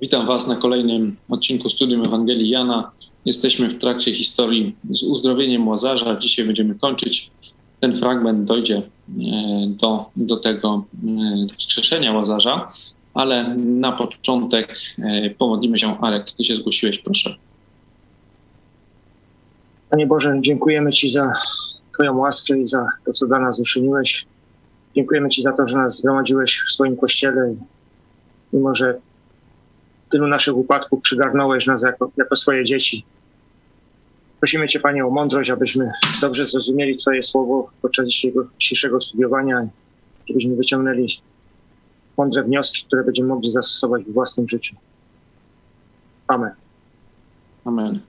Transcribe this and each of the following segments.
Witam Was na kolejnym odcinku Studium Ewangelii Jana. Jesteśmy w trakcie historii z uzdrowieniem Łazarza. Dzisiaj będziemy kończyć. Ten fragment dojdzie e, do, do tego do wskrzeszenia Łazarza, ale na początek e, pomodlimy się. Arek, Ty się zgłosiłeś, proszę. Panie Boże, dziękujemy Ci za Twoją łaskę i za to, co dla nas uczyniłeś. Dziękujemy Ci za to, że nas zgromadziłeś w swoim kościele, mimo że tylu naszych upadków przygarnąłeś nas jako, jako swoje dzieci. Prosimy Cię, Panie, o mądrość, abyśmy dobrze zrozumieli Twoje słowo podczas dzisiejszego, studiowania, żebyśmy wyciągnęli mądre wnioski, które będziemy mogli zastosować w własnym życiu. Amen. Amen.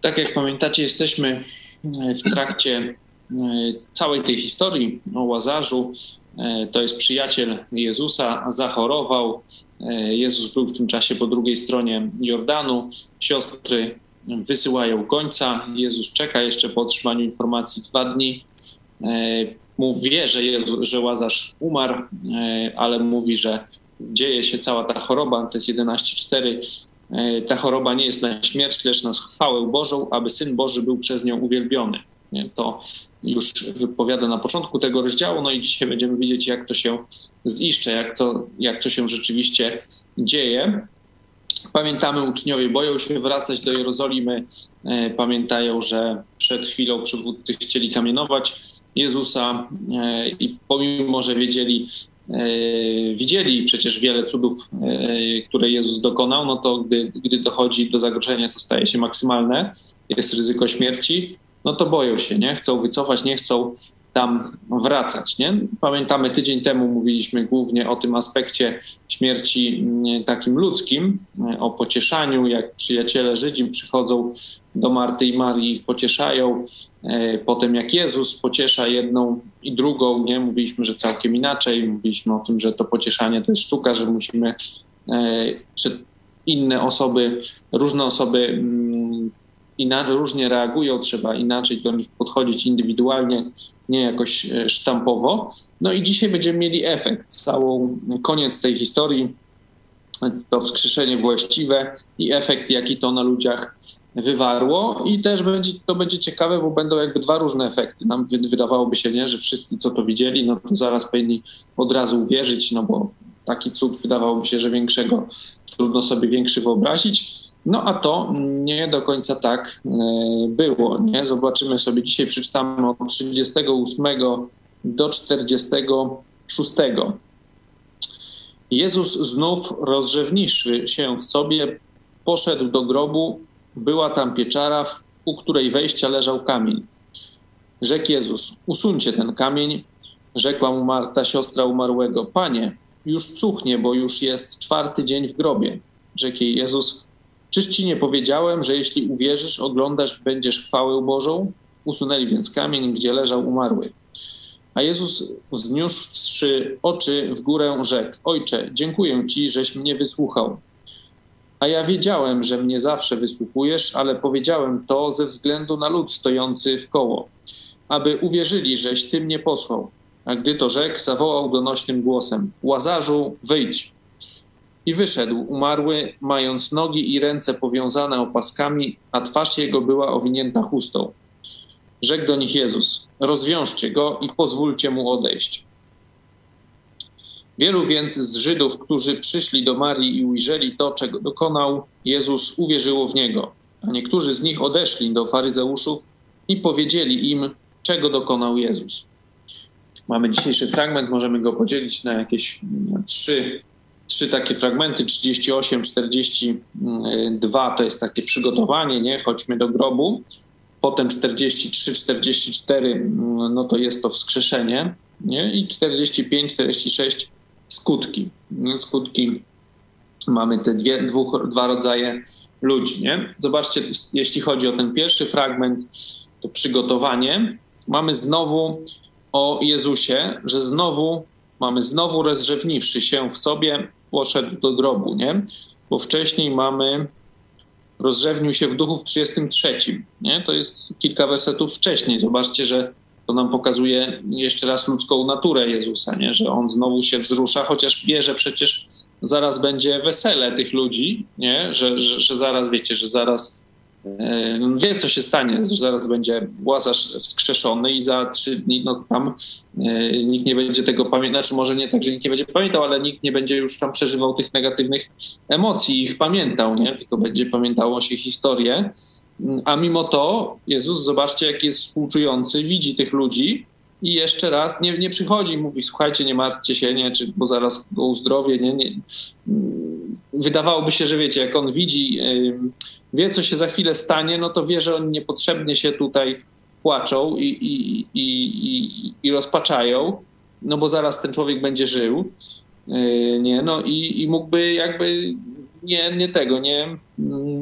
Tak jak pamiętacie, jesteśmy w trakcie e, całej tej historii o Łazarzu. E, to jest przyjaciel Jezusa, zachorował. E, Jezus był w tym czasie po drugiej stronie Jordanu. Siostry wysyłają końca. Jezus czeka jeszcze po otrzymaniu informacji dwa dni. Mówi, wie, że, Jezu, że Łazarz umarł, ale mówi, że dzieje się cała ta choroba. To jest 11.4 E, ta choroba nie jest na śmierć, lecz na chwałę Bożą, aby Syn Boży był przez nią uwielbiony. To już wypowiada na początku tego rozdziału, no i dzisiaj będziemy widzieć, jak to się ziszcze, jak to, jak to się rzeczywiście dzieje. Pamiętamy, uczniowie boją się wracać do Jerozolimy, e, pamiętają, że przed chwilą przywódcy chcieli kamienować Jezusa e, i pomimo, że wiedzieli, E, widzieli przecież wiele cudów, które Jezus dokonał, no to gdy, gdy dochodzi do zagrożenia, to staje się maksymalne, jest ryzyko śmierci, no to boją się, nie? Chcą wycofać, nie chcą tam wracać. Nie? Pamiętamy, tydzień temu mówiliśmy głównie o tym aspekcie śmierci mm, takim ludzkim, e, o pocieszaniu, jak przyjaciele Żydzi przychodzą do Marty i Marii, ich pocieszają. E, potem jak Jezus pociesza jedną i drugą, nie? mówiliśmy, że całkiem inaczej. Mówiliśmy o tym, że to pocieszanie to jest sztuka, że musimy e, inne osoby, różne osoby mm, inaczej, różnie reagują, trzeba inaczej do nich podchodzić indywidualnie, nie jakoś e, sztampowo. No i dzisiaj będziemy mieli efekt, całą koniec tej historii, to wskrzeszenie właściwe i efekt, jaki to na ludziach wywarło. I też będzie, to będzie ciekawe, bo będą jakby dwa różne efekty. Nam wydawałoby się, nie, że wszyscy, co to widzieli, no to zaraz powinni od razu uwierzyć, no bo taki cud wydawałoby się, że większego trudno sobie większy wyobrazić. No a to nie do końca tak e, było. Nie? Zobaczymy sobie dzisiaj, przeczytamy od 38 do 46. Jezus znów rozrzewniwszy się w sobie, poszedł do grobu. Była tam pieczara, u której wejścia leżał kamień. Rzekł Jezus: Usuńcie ten kamień. Rzekła mu Marta, siostra umarłego: Panie, już cuchnie, bo już jest czwarty dzień w grobie. Rzekł jej Jezus: Czyż ci nie powiedziałem, że jeśli uwierzysz, oglądasz, będziesz chwałę Bożą? Usunęli więc kamień, gdzie leżał umarły. A Jezus wzniósłszy oczy w górę rzekł: Ojcze, dziękuję Ci, żeś mnie wysłuchał. A ja wiedziałem, że mnie zawsze wysłuchujesz, ale powiedziałem to ze względu na lud stojący w koło, aby uwierzyli, żeś Ty mnie posłał. A gdy to rzekł, zawołał donośnym głosem: Łazarzu, wyjdź. I wyszedł umarły, mając nogi i ręce powiązane opaskami, a twarz jego była owinięta chustą. Rzekł do nich Jezus: Rozwiążcie go i pozwólcie mu odejść. Wielu więc z Żydów, którzy przyszli do Marii i ujrzeli to, czego dokonał, Jezus uwierzyło w niego. A niektórzy z nich odeszli do faryzeuszów i powiedzieli im, czego dokonał Jezus. Mamy dzisiejszy fragment, możemy go podzielić na jakieś trzy trzy takie fragmenty, 38, 42 to jest takie przygotowanie, nie? Chodźmy do grobu. Potem 43, 44 mm, no to jest to wskrzeszenie, nie? I 45, 46 skutki. Skutki mamy te dwie, dwóch, dwa rodzaje ludzi, nie? Zobaczcie, jeśli chodzi o ten pierwszy fragment, to przygotowanie, mamy znowu o Jezusie, że znowu mamy znowu rozrzewniwszy się w sobie poszedł do grobu, nie? Bo wcześniej mamy rozrzewnił się w duchu w 33, nie? To jest kilka wersetów wcześniej. Zobaczcie, że to nam pokazuje jeszcze raz ludzką naturę Jezusa, nie? Że on znowu się wzrusza, chociaż wie, że przecież zaraz będzie wesele tych ludzi, nie? Że, że, że zaraz wiecie, że zaraz wie, co się stanie, że zaraz będzie Łazarz wskrzeszony i za trzy dni no, tam e, nikt nie będzie tego pamiętał, znaczy może nie tak, że nikt nie będzie pamiętał, ale nikt nie będzie już tam przeżywał tych negatywnych emocji i ich pamiętał, nie? tylko będzie pamiętało się historię. A mimo to Jezus, zobaczcie, jak jest współczujący, widzi tych ludzi i jeszcze raz nie, nie przychodzi i mówi, słuchajcie, nie martwcie się, nie, czy, bo zaraz go uzdrowię. Nie, nie. Wydawałoby się, że wiecie, jak on widzi, wie, co się za chwilę stanie, no to wie, że oni niepotrzebnie się tutaj płaczą i, i, i, i, rozpaczają, no bo zaraz ten człowiek będzie żył. Yy, nie, no i, i mógłby jakby nie, nie tego, nie,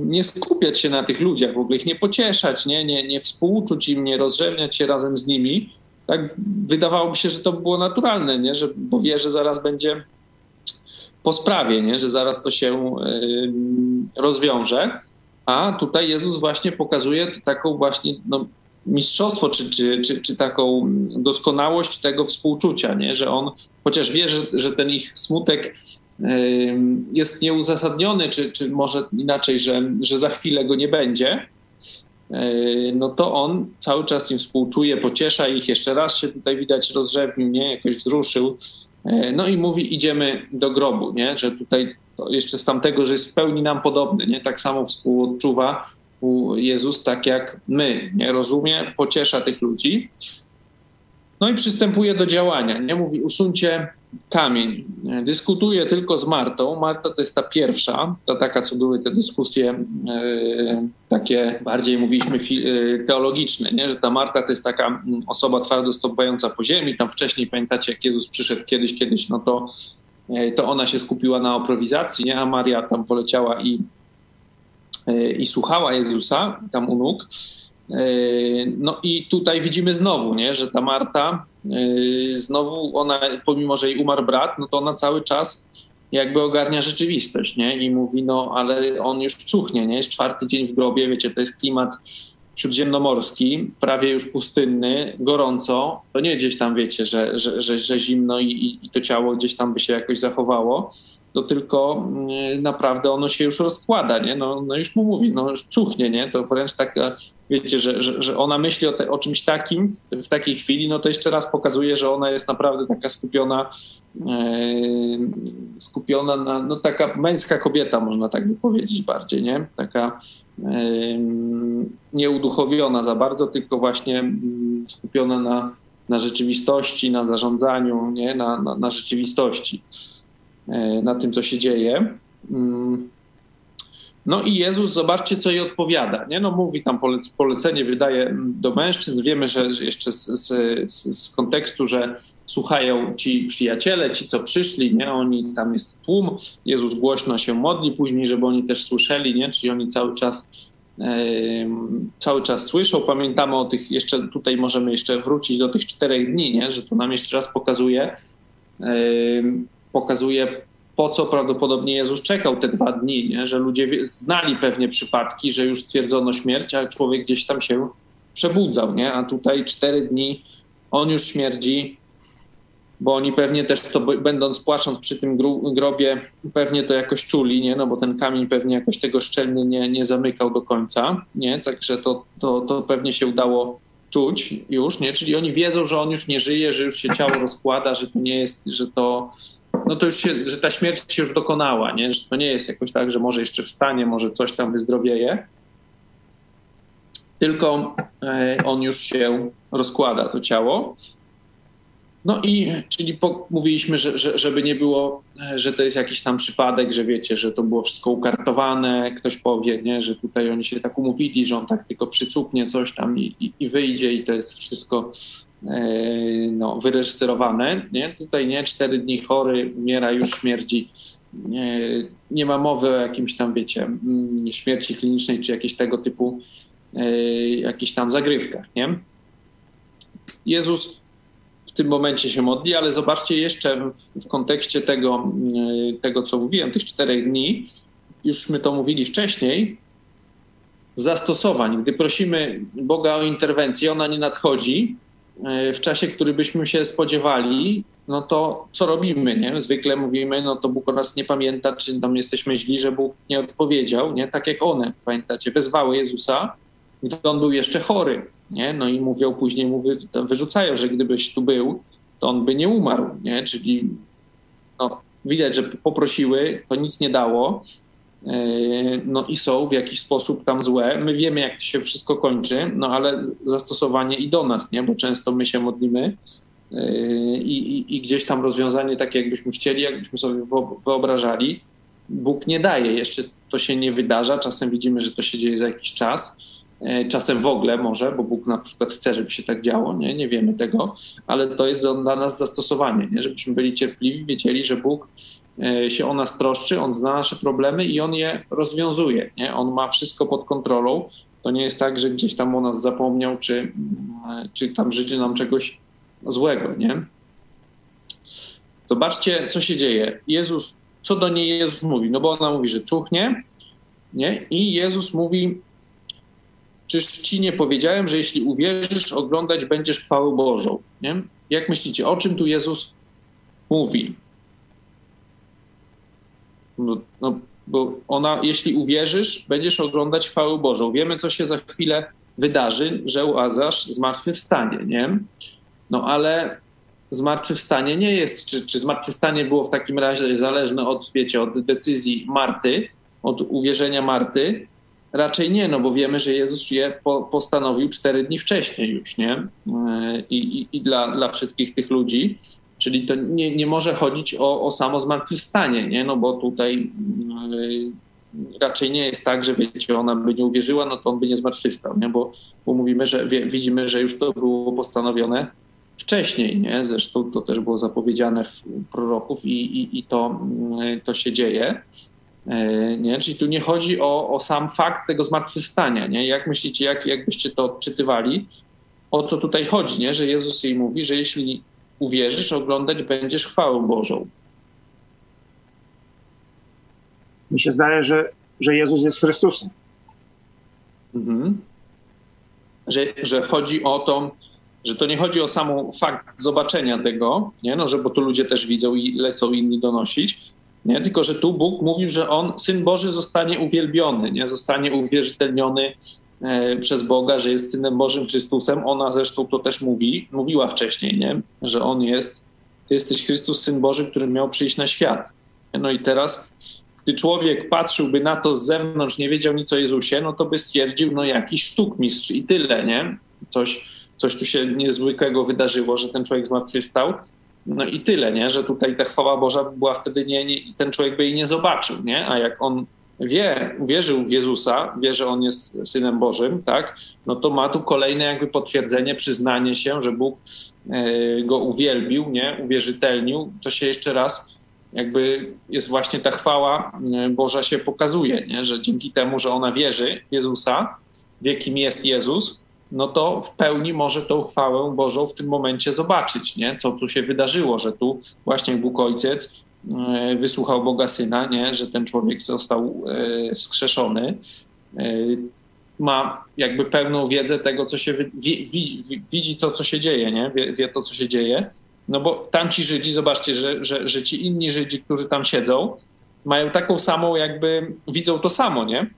nie skupiać się na tych ludziach, w ogóle ich nie pocieszać, nie, nie, nie współczuć im, nie rozrzewniać się razem z nimi. Tak wydawałoby się, że to było naturalne, nie? Że, bo wie, że zaraz będzie po sprawie, nie? że zaraz to się yy, rozwiąże. A tutaj Jezus właśnie pokazuje taką właśnie no, mistrzostwo, czy, czy, czy, czy taką doskonałość tego współczucia, nie? że on chociaż wie, że, że ten ich smutek jest nieuzasadniony, czy, czy może inaczej, że, że za chwilę go nie będzie, no to on cały czas im współczuje, pociesza ich, jeszcze raz się tutaj widać rozrzewnił, nie, jakoś wzruszył, no i mówi idziemy do grobu, nie, że tutaj jeszcze z tamtego, że jest w pełni nam podobny, nie, tak samo współodczuwa Jezus tak jak my, nie, rozumie, pociesza tych ludzi, no i przystępuje do działania, nie, mówi usuńcie kamień. Dyskutuję tylko z Martą. Marta to jest ta pierwsza, to taka, co były te dyskusje e, takie bardziej mówiliśmy e, teologiczne, nie? że ta Marta to jest taka mm, osoba twardo stąpająca po ziemi. Tam wcześniej pamiętacie, jak Jezus przyszedł kiedyś, kiedyś, no to, to ona się skupiła na oprowizacji, nie? a Maria tam poleciała i, i słuchała Jezusa tam u nóg. No i tutaj widzimy znowu, nie, że ta Marta znowu ona, pomimo że jej umarł brat, no to ona cały czas jakby ogarnia rzeczywistość, nie? I mówi, no ale on już cuchnie, nie? Jest czwarty dzień w grobie, wiecie, to jest klimat śródziemnomorski, prawie już pustynny, gorąco. To nie gdzieś tam, wiecie, że, że, że, że zimno i, i to ciało gdzieś tam by się jakoś zachowało to tylko mm, naprawdę ono się już rozkłada, nie? No, no już mu mówi, no już cuchnie, nie? To wręcz tak, wiecie, że, że, że ona myśli o, te, o czymś takim w, w, takiej chwili, no to jeszcze raz pokazuje, że ona jest naprawdę taka skupiona, e, skupiona na, no taka męska kobieta, można tak by powiedzieć bardziej, nie? Taka e, nieuduchowiona za bardzo, tylko właśnie mm, skupiona na, na rzeczywistości, na zarządzaniu, nie? Na, na, na rzeczywistości. E, na tym, co się dzieje. Mm. No i Jezus, zobaczcie, co jej odpowiada. Nie? No mówi tam polecenie, wydaje do mężczyzn. Wiemy, że jeszcze z, z, z, kontekstu, że słuchają ci przyjaciele, ci, co przyszli, nie? oni tam jest tłum. Jezus głośno się modli później, żeby oni też słyszeli, nie? czyli oni cały czas cały czas słyszą. Pamiętamy o tych, jeszcze tutaj możemy jeszcze wrócić do tych czterech dni, nie? że to nam jeszcze raz pokazuje, pokazuje, po co prawdopodobnie Jezus czekał te dwa dni, nie? że ludzie znali pewnie przypadki, że już stwierdzono śmierć, ale człowiek gdzieś tam się przebudzał, nie? a tutaj cztery dni on już śmierdzi, bo oni pewnie też to, będąc płacząc przy tym grobie, pewnie to jakoś czuli, nie? no bo ten kamień pewnie jakoś tego szczelnie nie, nie zamykał do końca, nie? także to, to, to pewnie się udało czuć już, nie? czyli oni wiedzą, że on już nie żyje, że już się ciało rozkłada, że to nie jest, że to no to już się, że ta śmierć się już dokonała, nie? że to nie jest jakoś tak, że może jeszcze wstanie, może coś tam wyzdrowieje, tylko e, on już się rozkłada, to ciało. No i czyli po, mówiliśmy, że, że, żeby nie było, e, że to jest jakiś tam przypadek, że wiecie, że to było wszystko ukartowane, ktoś powie, nie, że tutaj oni się tak umówili, że on tak tylko przycupnie coś tam i, i, i wyjdzie i to jest wszystko no, wyreżyserowane. Nie? Tutaj nie, cztery dni chory, umiera, już śmierdzi. Nie, nie ma mowy o jakimś tam, wiecie, mm, śmierci klinicznej czy jakiejś tego typu e, jakichś tam zagrywkach. Nie? Jezus w tym momencie się modli, ale zobaczcie jeszcze w, w kontekście tego, tego, co mówiłem, tych czterech dni, już my to mówili wcześniej, zastosowań. Gdy prosimy Boga o interwencję, ona nie nadchodzi, w czasie, który byśmy się spodziewali, no to co robimy, nie? Zwykle mówimy, no to Bóg o nas nie pamięta, czy tam jesteśmy źli, że Bóg nie odpowiedział, nie? Tak jak one, pamiętacie, wezwały Jezusa, gdy on był jeszcze chory, nie? No i mówią później, mówią, wyrzucają, że gdybyś tu był, to on by nie umarł, nie? Czyli no, widać, że poprosiły, to nic nie dało, no i są w jakiś sposób tam złe. My wiemy, jak to się wszystko kończy, no ale zastosowanie i do nas, nie? Bo często my się modlimy e, i, i, i gdzieś tam rozwiązanie takie, jakbyśmy chcieli, jakbyśmy sobie wyobrażali, Bóg nie daje. Jeszcze to się nie wydarza. Czasem widzimy, że to się dzieje za jakiś czas, E, czasem w ogóle może, bo Bóg na przykład chce, żeby się tak działo, nie, nie wiemy tego, ale to jest dla nas zastosowanie, nie? żebyśmy byli cierpliwi, wiedzieli, że Bóg się o nas troszczy, On zna nasze problemy i On je rozwiązuje. Nie? On ma wszystko pod kontrolą. To nie jest tak, że gdzieś tam o nas zapomniał, czy, e, czy tam życzy nam czegoś złego. Nie? Zobaczcie, co się dzieje. Jezus, co do niej Jezus mówi? No bo ona mówi, że cuchnie, nie? I Jezus mówi, Czyż ci nie powiedziałem, że jeśli uwierzysz, oglądać będziesz chwałę Bożą? Nie? Jak myślicie, o czym tu Jezus mówi? No, no, bo ona, jeśli uwierzysz, będziesz oglądać chwałę Bożą. Wiemy, co się za chwilę wydarzy, że Łazarz zmartwychwstanie, nie? No ale zmartwychwstanie nie jest, czy, czy zmartwychwstanie było w takim razie zależne od, wiecie, od decyzji Marty, od uwierzenia Marty, Raczej nie, no bo wiemy, że Jezus je po, postanowił cztery dni wcześniej już, nie? E, I, i, i dla, dla wszystkich tych ludzi. Czyli to nie, nie może chodzić o, o samo zmartwychwstanie, nie? No bo tutaj yy, raczej nie jest tak, że wiecie, ona by nie uwierzyła, no to on by nie zmartwychwstał, nie? Bo, bo mówimy, że wie, widzimy, że już to było postanowione wcześniej, nie? Zresztą to też było zapowiedziane w proroków i, i, i to, yy, to się dzieje. E, nie? Czyli tu nie chodzi o, o sam fakt tego zmartwychwstania. Nie? Jak myślicie, jak, jakbyście to odczytywali? O co tutaj chodzi? Nie? Że Jezus jej mówi, że jeśli uwierzysz, oglądać będziesz chwałę Bożą. Mi się zdaje, że, że Jezus jest Chrystusem. Mhm. Że, że chodzi o to, że to nie chodzi o sam fakt zobaczenia tego, nie? No, że bo tu ludzie też widzą i lecą inni donosić, nie? Tylko, że tu Bóg mówił, że on, Syn Boży, zostanie uwielbiony, nie? zostanie uwierzytelniony przez Boga, że jest Synem Bożym Chrystusem. Ona zresztą to też mówi, mówiła wcześniej, nie? że on jest, ty jesteś Chrystus, Syn Boży, który miał przyjść na świat. No i teraz, gdy człowiek patrzyłby na to z zewnątrz, nie wiedział nic o Jezusie, no to by stwierdził, no jakiś sztukmistrz i tyle, nie? Coś, coś tu się niezwykłego wydarzyło, że ten człowiek zmartwychwstał. No i tyle, nie? że tutaj ta chwała Boża była wtedy nie, nie, ten człowiek by jej nie zobaczył, nie? A jak on wie, uwierzył w Jezusa, wie, że on jest synem Bożym, tak? No to ma tu kolejne jakby potwierdzenie, przyznanie się, że Bóg e, go uwielbił, nie? Uwierzytelnił. To się jeszcze raz jakby jest właśnie ta chwała e, Boża się pokazuje, nie? Że dzięki temu, że ona wierzy w Jezusa, wie kim jest Jezus, no to w pełni może tą chwałę Bożą w tym momencie zobaczyć, nie? co tu się wydarzyło, że tu właśnie Bóg Ojciec wysłuchał Boga Syna, nie? że ten człowiek został e, wskrzeszony, e, ma jakby pełną wiedzę tego, co się widzi, widzi to, co się dzieje, nie? Wie, wie, to, co się dzieje. No bo tamci Żydzi, zobaczcie, że, że, że ci inni Żydzi, którzy tam siedzą, mają taką samą, jakby widzą to samo, nie?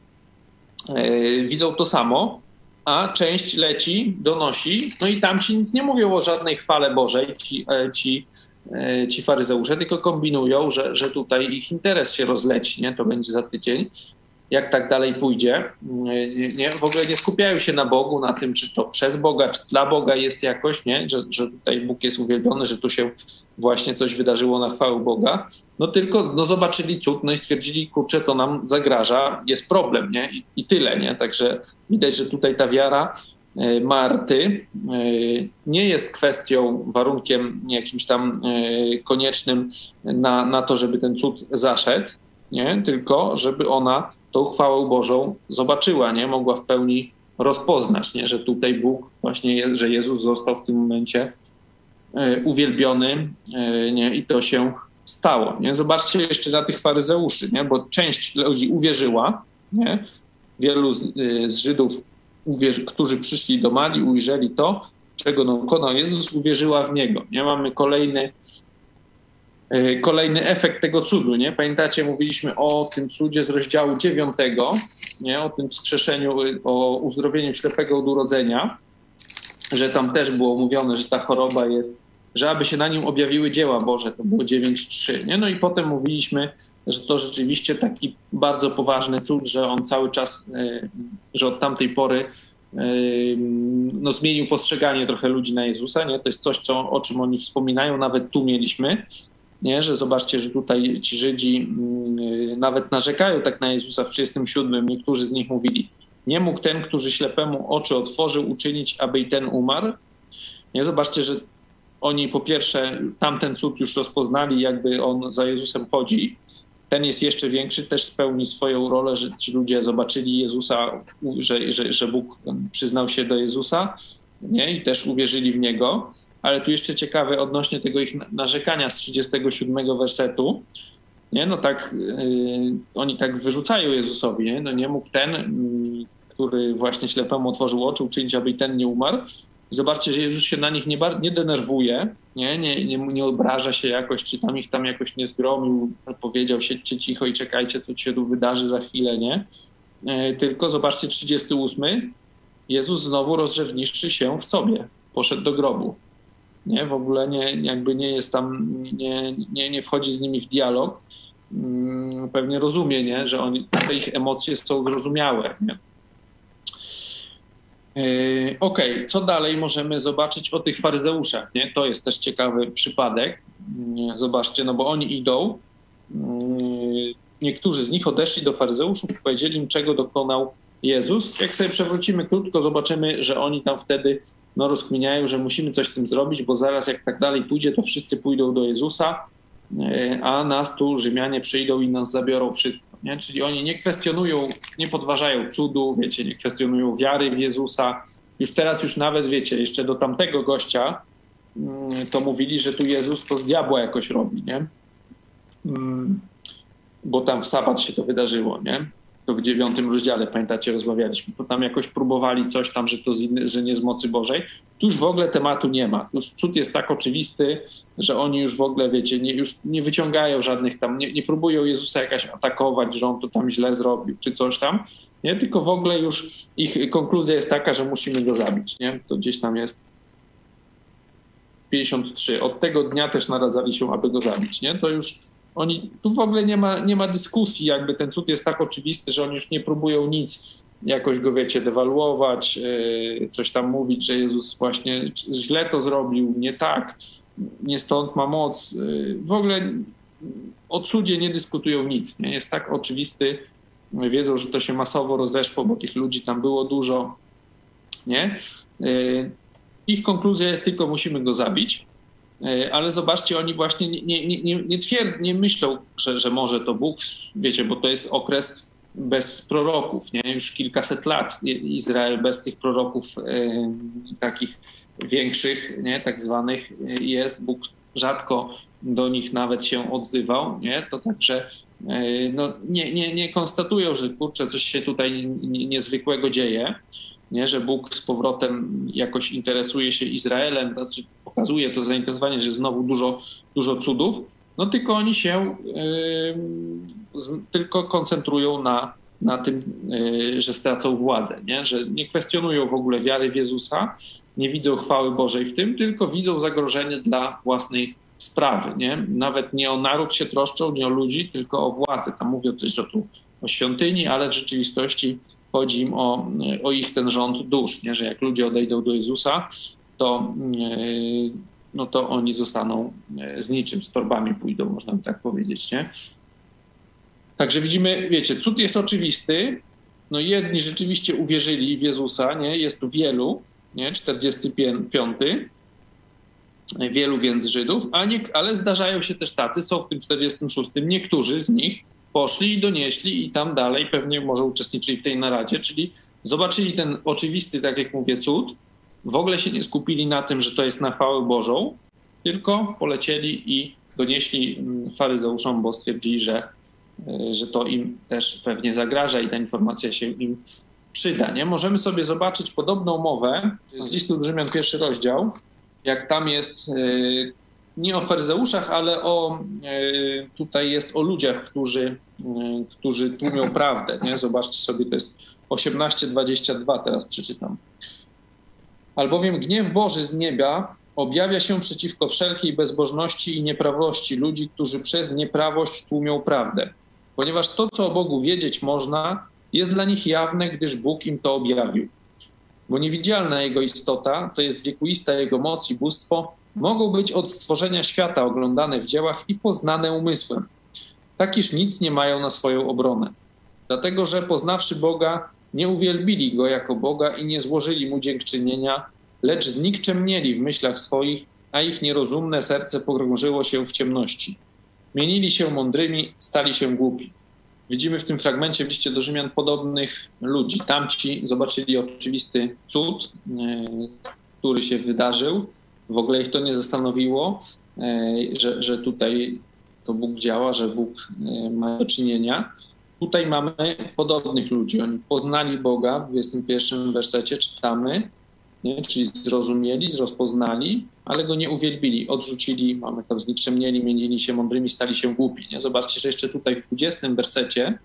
Widzą to samo, a część leci, donosi, no i tam ci nic nie mówią o żadnej chwale Bożej, ci, e, ci, e, ci faryzeusze, tylko kombinują, że, że tutaj ich interes się rozleci, nie? to będzie za tydzień jak tak dalej pójdzie. Nie, w ogóle nie skupiają się na Bogu, na tym, czy to przez Boga, czy dla Boga jest jakoś, nie? Że, że tutaj Bóg jest uwielbiony, że tu się właśnie coś wydarzyło na chwałę Boga. No tylko no, zobaczyli cud, no i stwierdzili, kurczę, to nam zagraża, jest problem, nie? I, i tyle, nie? Także widać, że tutaj ta wiara e, Marty e, nie jest kwestią, warunkiem jakimś tam e, koniecznym na, na to, żeby ten cud zaszedł, nie? tylko żeby ona tą chwałę Bożą zobaczyła, nie? Mogła w pełni rozpoznać, nie? Że tutaj Bóg, właśnie, że Jezus został w tym momencie e, uwielbiony e, nie? i to się stało. Nie? Zobaczcie jeszcze na tych faryzeuszy, nie? bo część ludzi uwierzyła, nie? wielu z, e, z Żydów, uwierzy, którzy przyszli do Mali, ujrzeli to, czego dokonał Jezus, uwierzyła w Niego. Nie mamy kolejny, kolejny efekt tego cudu. Nie? Pamiętacie, mówiliśmy o tym cudzie z rozdziału 9, nie? o tym wskrzeszeniu, o uzdrowieniu ślepego od urodzenia, że tam też było mówione, że ta choroba jest, że aby się na nim objawiły dzieła Boże, to było 9.3. Nie? No i potem mówiliśmy, że to rzeczywiście taki bardzo poważny cud, że on cały czas, e, że od tamtej pory no, zmienił postrzeganie trochę ludzi na Jezusa. Nie? To jest coś, co, o czym oni wspominają, nawet tu mieliśmy, nie? że zobaczcie, że tutaj ci Żydzi nawet narzekają tak na Jezusa w 37. Niektórzy z nich mówili, nie mógł ten, który ślepemu oczy otworzył, uczynić, aby i ten umarł. Nie? Zobaczcie, że oni po pierwsze tamten cud już rozpoznali, jakby on za Jezusem chodzi, ten jest jeszcze większy, też spełni swoją rolę, że ci ludzie zobaczyli Jezusa, że, że, że Bóg przyznał się do Jezusa nie? i też uwierzyli w Niego. Ale tu jeszcze ciekawe odnośnie tego ich narzekania z 37 wersetu. Nie? No tak, yy, oni tak wyrzucają Jezusowi. Nie? No nie mógł ten, yy, który właśnie ślepemu otworzył oczy, uczynić, aby ten nie umarł. Zobaczcie, że Jezus się na nich nie, nie denerwuje, nie, nie, nie, nie obraża się jakoś, czy tam ich tam jakoś nie zgromił, powiedział, siedźcie cicho i czekajcie, to się tu wydarzy za chwilę, nie? E, tylko zobaczcie, 38. Jezus znowu rozrzewniwszy się w sobie, poszedł do grobu. Nie, w ogóle nie, jakby nie jest tam, nie, nie, nie wchodzi z nimi w dialog. Mm, pewnie rozumie, nie, że oni, te ich emocje są zrozumiałe. Nie? Okej, okay, co dalej możemy zobaczyć o tych faryzeuszach? Nie? To jest też ciekawy przypadek. Zobaczcie, no bo oni idą. Yy, niektórzy z nich odeszli do faryzeuszów i powiedzieli im, czego dokonał Jezus. Jak sobie przewrócimy krótko, zobaczymy, że oni tam wtedy no, rozkminiają, że musimy coś z tym zrobić, bo zaraz jak tak dalej pójdzie, to wszyscy pójdą do Jezusa, yy, a nas tu Rzymianie przyjdą i nas zabiorą wszystko. Nie? Czyli oni nie kwestionują, nie podważają cudu, wiecie, nie kwestionują wiary w Jezusa. Już teraz, już nawet, wiecie, jeszcze do tamtego gościa mm, to mówili, że tu Jezus to z diabła jakoś robi, nie? Mm, bo tam w sabat się to wydarzyło, nie? To w dziewiątym rozdziale, pamiętacie, rozmawialiśmy, to tam jakoś próbowali coś tam, że to inny, że nie z mocy Bożej. Tu już w ogóle tematu nie ma. Już cud jest tak oczywisty, że oni już w ogóle, wiecie, nie, już nie wyciągają żadnych tam, nie, nie próbują Jezusa jakaś atakować, że on to tam źle zrobił, czy coś tam, nie? Tylko w ogóle już ich konkluzja jest taka, że musimy go zabić, nie? To gdzieś tam jest 53. Od tego dnia też naradzali się, aby go zabić, nie? To już oni, tu w ogóle nie ma, nie ma dyskusji, jakby ten cud jest tak oczywisty, że oni już nie próbują nic jakoś go, wiecie, dewaluować, yy, coś tam mówić, że Jezus właśnie źle to zrobił, nie tak, nie stąd ma moc. Yy, w ogóle o cudzie nie dyskutują nic, nie? Jest tak oczywisty, wiedzą, że to się masowo rozeszło, bo tych ludzi tam było dużo, nie? Yy, ich konkluzja jest tylko, musimy go zabić. E, ale zobaczcie, oni właśnie nie, nie, nie, nie, nie myślą, że, że może to Bóg, wiecie, bo to jest okres bez proroków, nie? już kilkaset lat Izrael bez tych proroków e, takich większych, nie? tak zwanych jest. Bóg rzadko do nich nawet się odzywał, nie? to także e, no, nie, nie, nie konstatują, że kurczę, coś się tutaj niezwykłego dzieje nie? że Bóg z powrotem jakoś interesuje się Izraelem, znaczy pokazuje to zainteresowanie, że znowu dużo, dużo cudów, no tylko oni się yy, z, tylko koncentrują na, na tym, yy, że stracą władzę, nie? że nie kwestionują w ogóle wiary w Jezusa, nie widzą chwały Bożej w tym, tylko widzą zagrożenie dla własnej sprawy. Nie? Nawet nie o naród się troszczą, nie o ludzi, tylko o władzę. Tam mówią coś że tu o świątyni, ale w rzeczywistości chodzi im o, o ich ten rząd dusz, nie? że jak ludzie odejdą do Jezusa, to, e, no to oni zostaną e, z niczym, z torbami pójdą, można by tak powiedzieć. Nie? Także widzimy, wiecie, cud jest oczywisty. No jedni rzeczywiście uwierzyli w Jezusa, nie? jest tu wielu, nie? 45, wielu więc Żydów, a nie, ale zdarzają się też tacy, są w tym 46, niektórzy z nich, poszli i donieśli i tam dalej pewnie może uczestniczyli w tej naradzie, czyli zobaczyli ten oczywisty, tak jak mówię, cud, w ogóle się nie skupili na tym, że to jest na chwałę Bożą, tylko polecieli i donieśli mm, faryzeuszom, bo stwierdzili, że, e, że to im też pewnie zagraża i ta informacja się im przyda. Nie? Możemy sobie zobaczyć podobną mowę z listu Rzymian, pierwszy rozdział, jak tam jest nie o faryzeuszach, ale o, tutaj jest o ludziach, którzy, którzy tłumią prawdę. Nie? Zobaczcie sobie, to jest 18:22, teraz przeczytam. Albowiem gniew Boży z nieba objawia się przeciwko wszelkiej bezbożności i nieprawości ludzi, którzy przez nieprawość tłumią prawdę. Ponieważ to, co o Bogu wiedzieć można, jest dla nich jawne, gdyż Bóg im to objawił. Bo niewidzialna Jego istota, to jest wiekuista Jego moc i bóstwo, mogą być od stworzenia świata oglądane w dziełach i poznane umysłem. Tak iż nic nie mają na swoją obronę. Dlatego, że poznawszy Boga, nie uwielbili Go jako Boga i nie złożyli Mu dziękczynienia, lecz znikczemnieli w myślach swoich, a ich nierozumne serce pogrążyło się w ciemności. Mienili się mądrymi, stali się głupi. Widzimy w tym fragmencie w liście do Rzymian podobnych ludzi. Tamci zobaczyli oczywisty cud, e, który się wydarzył. W ogóle ich to nie zastanowiło, e, że, że tutaj to Bóg działa, że Bóg e, ma do czynienia. Tutaj mamy podobnych ludzi. Oni poznali Boga w 21 wersecie, czytamy, nie? czyli zrozumieli, rozpoznali, ale go nie uwielbili, odrzucili, mamy tam znikczemnieli, mienili się mądrymi, stali się głupi. Nie? Zobaczcie, że jeszcze tutaj w 20 wersecie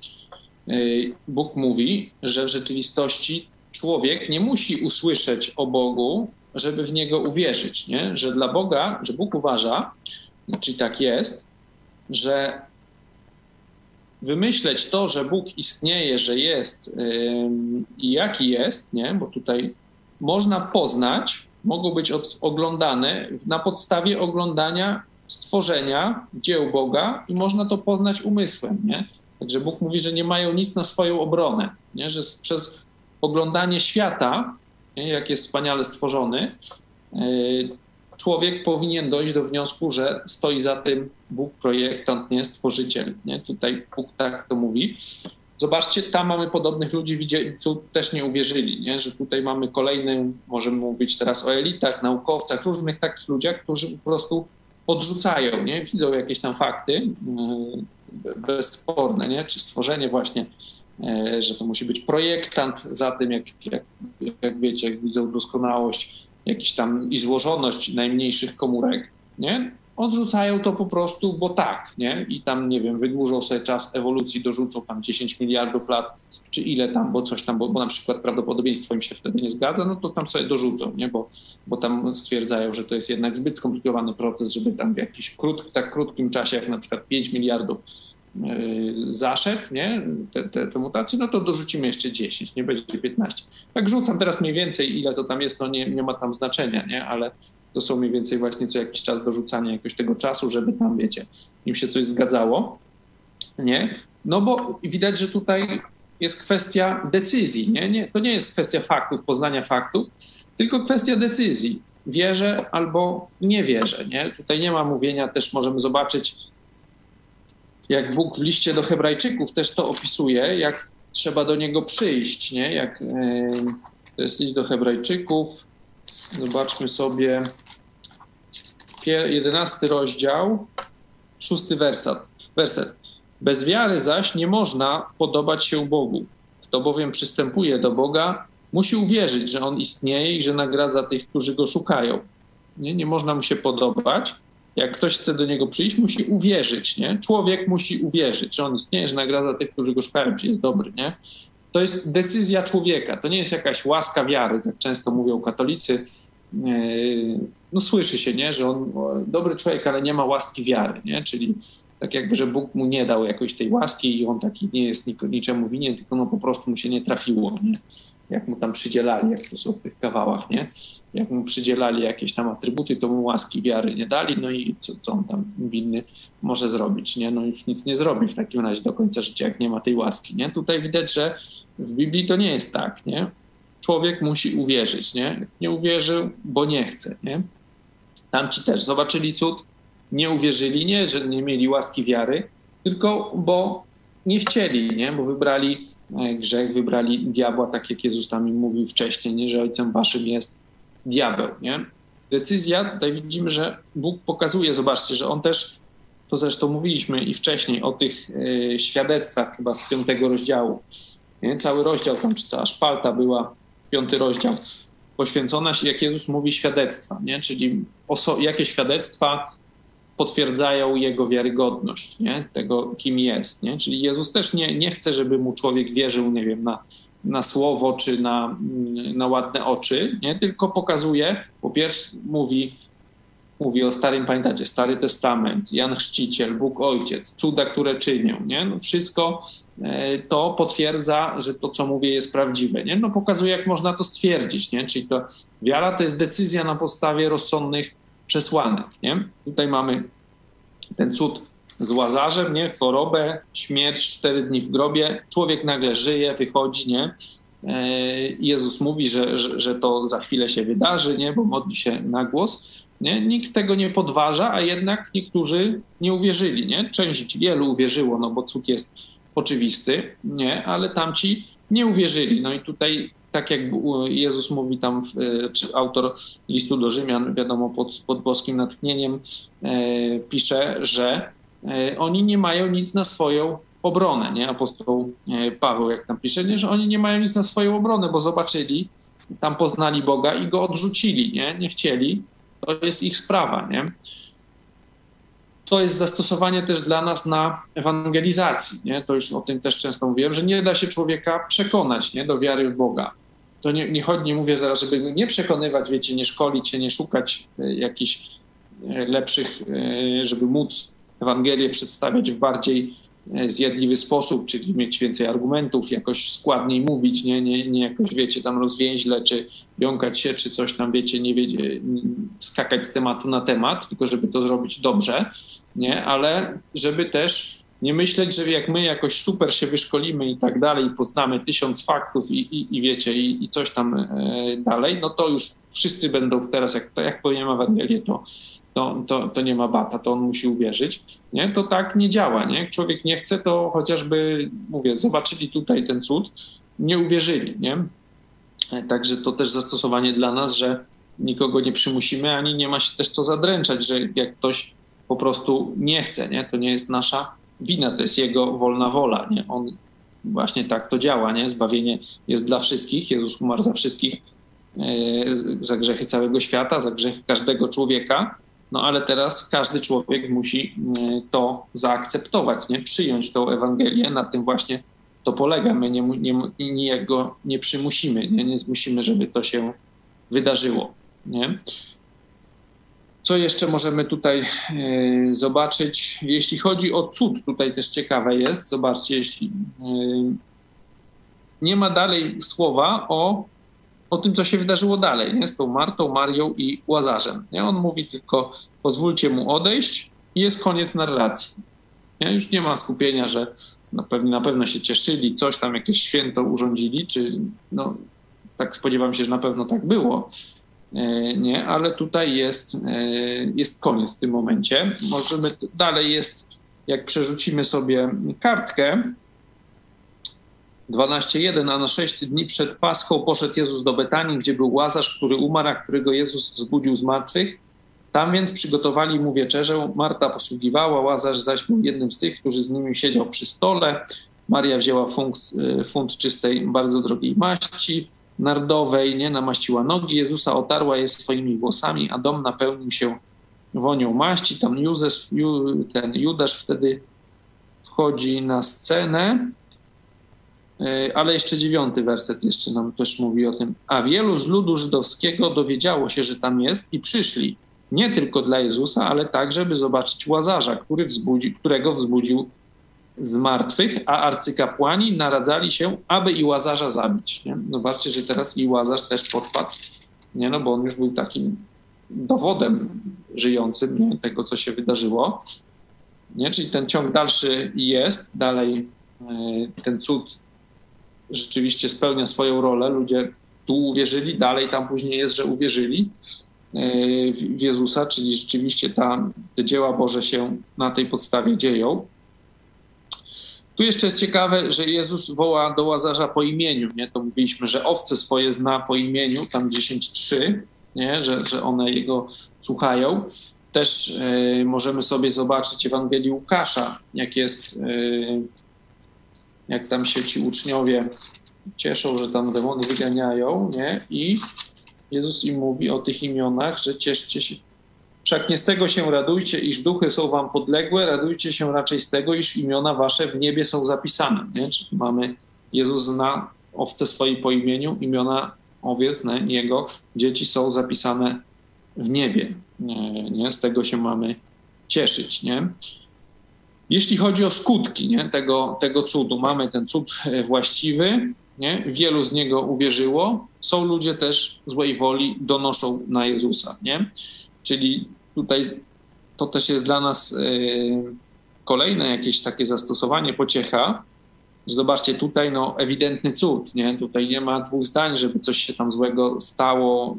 y, Bóg mówi, że w rzeczywistości człowiek nie musi usłyszeć o Bogu, żeby w niego uwierzyć, nie? że dla Boga, że Bóg uważa, czyli tak jest, że wymyśleć to, że Bóg istnieje, że jest i jaki jest, nie? bo tutaj można poznać, mogą być oglądane na podstawie oglądania stworzenia dzieł Boga i można to poznać umysłem. Nie? Także Bóg mówi, że nie mają nic na swoją obronę, nie? że przez oglądanie świata, nie? jak jest wspaniale stworzony, człowiek powinien dojść do wniosku, że stoi za tym Bóg, projektant, nie stworzyciel. Nie? Tutaj Bóg tak to mówi. Zobaczcie, tam mamy podobnych ludzi, co też nie uwierzyli, nie? że tutaj mamy kolejny, możemy mówić teraz o elitach, naukowcach, różnych takich ludziach, którzy po prostu odrzucają, nie? widzą jakieś tam fakty yy, bezsporne, nie? czy stworzenie właśnie, yy, że to musi być projektant za tym, jak, jak, jak wiecie, jak widzą doskonałość jakiś tam i złożoność najmniejszych komórek, nie? Odrzucają to po prostu, bo tak, nie? I tam, nie wiem, wydłużą sobie czas ewolucji, dorzucą tam 10 miliardów lat, czy ile tam, bo coś tam, bo, bo na przykład prawdopodobieństwo im się wtedy nie zgadza, no to tam sobie dorzucą, nie? Bo, bo tam stwierdzają, że to jest jednak zbyt skomplikowany proces, żeby tam w jakimś krót, tak krótkim czasie, jak na przykład 5 miliardów zaszedł, nie, te, te, te, mutacje, no to dorzucimy jeszcze 10, nie będzie 15. Tak rzucam teraz mniej więcej, ile to tam jest, to nie, nie ma tam znaczenia, nie, ale to są mniej więcej właśnie co jakiś czas dorzucania jakoś tego czasu, żeby tam, wiecie, im się coś zgadzało, nie, no bo widać, że tutaj jest kwestia decyzji, nie, nie, to nie jest kwestia faktów, poznania faktów, tylko kwestia decyzji. Wierzę albo nie wierzę, nie, tutaj nie ma mówienia, też możemy zobaczyć, jak Bóg w liście do Hebrajczyków też to opisuje, jak trzeba do niego przyjść, nie? Jak, to jest list do Hebrajczyków. Zobaczmy sobie 11 rozdział, szósty werset. werset. Bez wiary zaś nie można podobać się Bogu. Kto bowiem przystępuje do Boga, musi uwierzyć, że On istnieje i że nagradza tych, którzy Go szukają. Nie, nie można mu się podobać, jak ktoś chce do niego przyjść, musi uwierzyć, nie? Człowiek musi uwierzyć, że on istnieje, że nagradza tych, którzy go szukają, czy jest dobry, nie? To jest decyzja człowieka, to nie jest jakaś łaska wiary, tak często mówią katolicy. No słyszy się, nie? Że on dobry człowiek, ale nie ma łaski wiary, nie? Czyli tak jakby, że Bóg mu nie dał jakoś tej łaski i on taki nie jest niczemu winien, tylko no po prostu mu się nie trafiło, nie? jak mu tam przydzielali, jak to są w tych kawałach, nie? Jak mu przydzielali jakieś tam atrybuty, to mu łaski wiary nie dali, no i co, co on tam winny może zrobić, nie? No już nic nie zrobi w takim razie do końca życia, jak nie ma tej łaski, nie? Tutaj widać, że w Biblii to nie jest tak, nie? Człowiek musi uwierzyć, nie? Nie uwierzył, bo nie chce, nie? Tamci też zobaczyli cud, nie uwierzyli, nie, że nie mieli łaski wiary, tylko bo nie chcieli, nie? bo wybrali e, grzech, wybrali diabła, tak jak Jezus tam im mówił wcześniej, nie? że ojcem waszym jest diabeł. Nie? Decyzja, tutaj widzimy, że Bóg pokazuje, zobaczcie, że on też, to zresztą mówiliśmy i wcześniej o tych y, świadectwach chyba z piątego rozdziału, Nie? Cały rozdział tam, czy cała szpalta była, piąty rozdział, poświęcona, jak Jezus mówi, świadectwa, nie? czyli oso- jakie świadectwa potwierdzają jego wiarygodność, nie? tego, kim jest. Nie? Czyli Jezus też nie, nie chce, żeby mu człowiek wierzył, nie wiem, na, na słowo czy na, na ładne oczy, nie? tylko pokazuje, po pierwsze mówi, mówi o Starym, pamiętacie, Stary Testament, Jan Chrzciciel, Bóg Ojciec, cuda, które czynią, nie? No wszystko e, to potwierdza, że to, co mówię, jest prawdziwe, nie? No pokazuje, jak można to stwierdzić, nie? Czyli to wiara to jest decyzja na podstawie rozsądnych przesłanek, nie? Tutaj mamy ten cud z Łazarzem, nie? Chorobę, śmierć, cztery dni w grobie, człowiek nagle żyje, wychodzi, nie? E, Jezus mówi, że, że, że to za chwilę się wydarzy, nie? bo modli się na głos. Nie? Nikt tego nie podważa, a jednak niektórzy nie uwierzyli. Nie? Część wielu uwierzyło, no bo cud jest oczywisty, nie? ale tamci nie uwierzyli. No i tutaj, tak jak Jezus mówi tam, czy autor listu do Rzymian, wiadomo, pod, pod boskim natchnieniem, e, pisze, że e, oni nie mają nic na swoją obronę, nie? Apostoł e, Paweł, jak tam pisze, nie? że oni nie mają nic na swoją obronę, bo zobaczyli, tam poznali Boga i go odrzucili, nie? Nie chcieli. To jest ich sprawa, nie? To jest zastosowanie też dla nas na ewangelizacji, nie? To już o tym też często mówiłem, że nie da się człowieka przekonać, nie? Do wiary w Boga. To nie, nie chodzi, nie mówię zaraz, żeby nie przekonywać, wiecie, nie szkolić się, nie szukać e, jakichś e, lepszych, żeby móc Ewangelię przedstawiać w bardziej E, zjadliwy sposób, czyli mieć więcej argumentów, jakoś składniej mówić, nie, nie, nie jakoś, wiecie, tam rozwięźle, czy jąkać się, czy coś tam, wiecie, nie wiedzie, skakać z tematu na temat, tylko żeby to zrobić dobrze, nie, ale żeby też nie myśleć, że jak my jakoś super się wyszkolimy i tak dalej, poznamy tysiąc faktów i, i, i wiecie, i, i, coś tam e, dalej, no to już wszyscy będą teraz, jak, jak powiem Ewangelię, to to, to, to nie ma bata, to on musi uwierzyć. Nie? To tak nie działa. Nie? Jak człowiek nie chce, to chociażby, mówię, zobaczyli tutaj ten cud, nie uwierzyli. Nie? Także to też zastosowanie dla nas, że nikogo nie przymusimy, ani nie ma się też co zadręczać, że jak ktoś po prostu nie chce, nie? to nie jest nasza wina, to jest jego wolna wola. Nie? On właśnie tak to działa. Nie? Zbawienie jest dla wszystkich, Jezus umarł za wszystkich, e, za grzechy całego świata, za grzechy każdego człowieka, no ale teraz każdy człowiek musi mm, to zaakceptować, nie? przyjąć tą Ewangelię. Na tym właśnie to polega. My nie, nie, nijak go nie przymusimy, nie? nie zmusimy, żeby to się wydarzyło. Nie? Co jeszcze możemy tutaj e, zobaczyć? Jeśli chodzi o cud, tutaj też ciekawe jest, zobaczcie, jeśli e, nie ma dalej słowa o o tym, co się wydarzyło dalej, nie? z tą Martą, Marią i Łazarzem. Nie? On mówi tylko, pozwólcie mu odejść i jest koniec narracji. Nie? Już nie ma skupienia, że na pewno, na pewno się cieszyli, coś tam, jakieś święto urządzili, czy no, tak spodziewam się, że na pewno tak było. E, nie, ale tutaj jest, e, jest koniec w tym momencie. Możemy dalej jest, jak przerzucimy sobie kartkę, 12.1, a na sześć dni przed Paschą poszedł Jezus do Betanii, gdzie był Łazarz, który umarł, a którego Jezus wzbudził z martwych. Tam więc przygotowali mu wieczerzę. Marta posługiwała, Łazarz zaś był jednym z tych, którzy z nimi siedział przy stole. Maria wzięła funt, y, funt czystej, bardzo drogiej maści nardowej, nie namaściła nogi Jezusa, otarła je swoimi włosami, a dom napełnił się wonią maści. Tam Józef, ten Judasz wtedy wchodzi na scenę E, ale jeszcze dziewiąty werset jeszcze nam też mówi o tym. A wielu z ludu żydowskiego dowiedziało się, że tam jest i przyszli nie tylko dla Jezusa, ale także, by zobaczyć Łazarza, który wzbudzi, którego wzbudził z martwych, a arcykapłani naradzali się, aby i Łazarza zabić. Nie? Zobaczcie, że teraz i Łazarz też podpadł, nie? No, bo on już był takim dowodem żyjącym nie? tego, co się wydarzyło. Nie? Czyli ten ciąg dalszy jest, dalej e, ten cud rzeczywiście spełnia swoją rolę. Ludzie tu uwierzyli, dalej tam później jest, że uwierzyli e, w Jezusa, czyli rzeczywiście ta, te dzieła Boże się na tej podstawie dzieją. Tu jeszcze jest ciekawe, że Jezus woła do Łazarza po imieniu. Nie? To mówiliśmy, że owce swoje zna po imieniu, tam 10.3, nie? Że, że one jego słuchają. Też y, możemy sobie zobaczyć Ewangelii Łukasza, jak jest y, jak tam się ci uczniowie cieszą, że tam demony wyganiają, nie? I Jezus im mówi o tych imionach, że cieszcie się. Wszak nie z tego się radujcie, iż duchy są wam podległe, radujcie się raczej z tego, iż imiona wasze w niebie są zapisane. Nie? Czyli mamy Jezus zna owce swojej po imieniu, imiona owiec, nie? jego dzieci są zapisane w niebie. Nie? nie? Z tego się mamy cieszyć. Nie? Jeśli chodzi o skutki nie? Tego, tego cudu, mamy ten cud e, właściwy, nie? wielu z niego uwierzyło. Są ludzie też złej woli, donoszą na Jezusa. Nie? Czyli tutaj to też jest dla nas e, kolejne jakieś takie zastosowanie, pociecha. Zobaczcie, tutaj no, ewidentny cud, nie? Tutaj nie ma dwóch zdań, żeby coś się tam złego stało.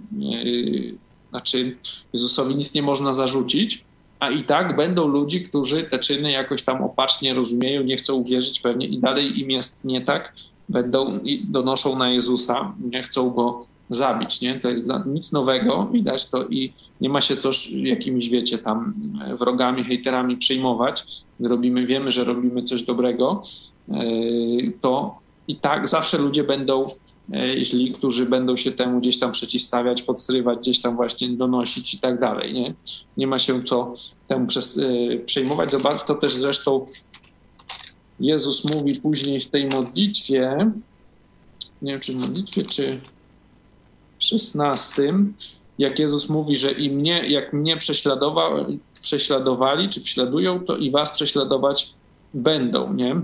Znaczy, Jezusowi nic nie można zarzucić, a i tak będą ludzi, którzy te czyny jakoś tam opacznie rozumieją, nie chcą uwierzyć pewnie i dalej im jest nie tak, będą donoszą na Jezusa, nie chcą go zabić, nie? To jest nic nowego, widać to i nie ma się coś jakimiś, wiecie, tam wrogami, hejterami przejmować. Robimy, wiemy, że robimy coś dobrego, e, to i tak zawsze ludzie będą e, źli, którzy będą się temu gdzieś tam przeciwstawiać, podstrywać, gdzieś tam właśnie donosić i tak dalej, nie? Nie ma się co temu e, przejmować. Zobacz, to też zresztą Jezus mówi później w tej modlitwie, nie wiem czy w modlitwie, czy 16, jak Jezus mówi, że i mnie, jak mnie prześladowali, czy prześladują, to i was prześladować będą, nie?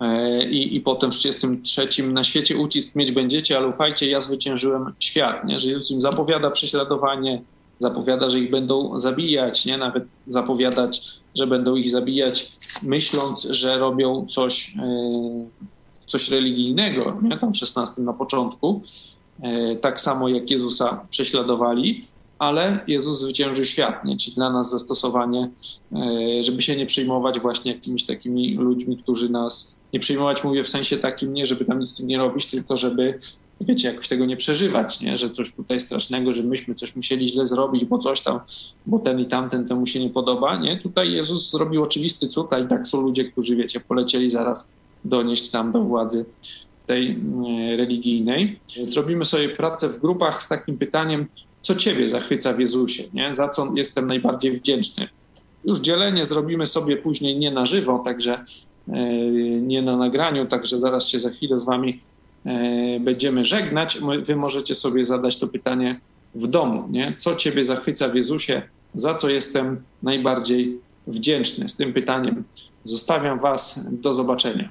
E, I, I potem w 33 na świecie ucisk mieć będziecie, ale ufajcie, ja zwyciężyłem świat, nie? Że Jezus im zapowiada prześladowanie, zapowiada, że ich będą zabijać, nie? Nawet zapowiadać, że będą ich zabijać, myśląc, że robią coś, e, coś religijnego, nie? Tam w 16 na początku. E, tak samo jak Jezusa prześladowali, ale Jezus zwyciężył świat, nie? czyli dla nas zastosowanie, e, żeby się nie przejmować właśnie jakimiś takimi ludźmi, którzy nas, nie przejmować mówię w sensie takim, nie żeby tam nic z tym nie robić, tylko żeby, wiecie, jakoś tego nie przeżywać, nie? że coś tutaj strasznego, że myśmy coś musieli źle zrobić, bo coś tam, bo ten i tamten temu się nie podoba, nie? Tutaj Jezus zrobił oczywisty cud, a i tak są ludzie, którzy, wiecie, polecieli zaraz donieść tam do władzy tej e, religijnej. Zrobimy sobie pracę w grupach z takim pytaniem, co Ciebie zachwyca w Jezusie, nie? za co jestem najbardziej wdzięczny. Już dzielenie zrobimy sobie później nie na żywo, także e, nie na nagraniu, także zaraz się za chwilę z Wami e, będziemy żegnać. Wy możecie sobie zadać to pytanie w domu, nie? co Ciebie zachwyca w Jezusie, za co jestem najbardziej wdzięczny. Z tym pytaniem zostawiam Was. Do zobaczenia.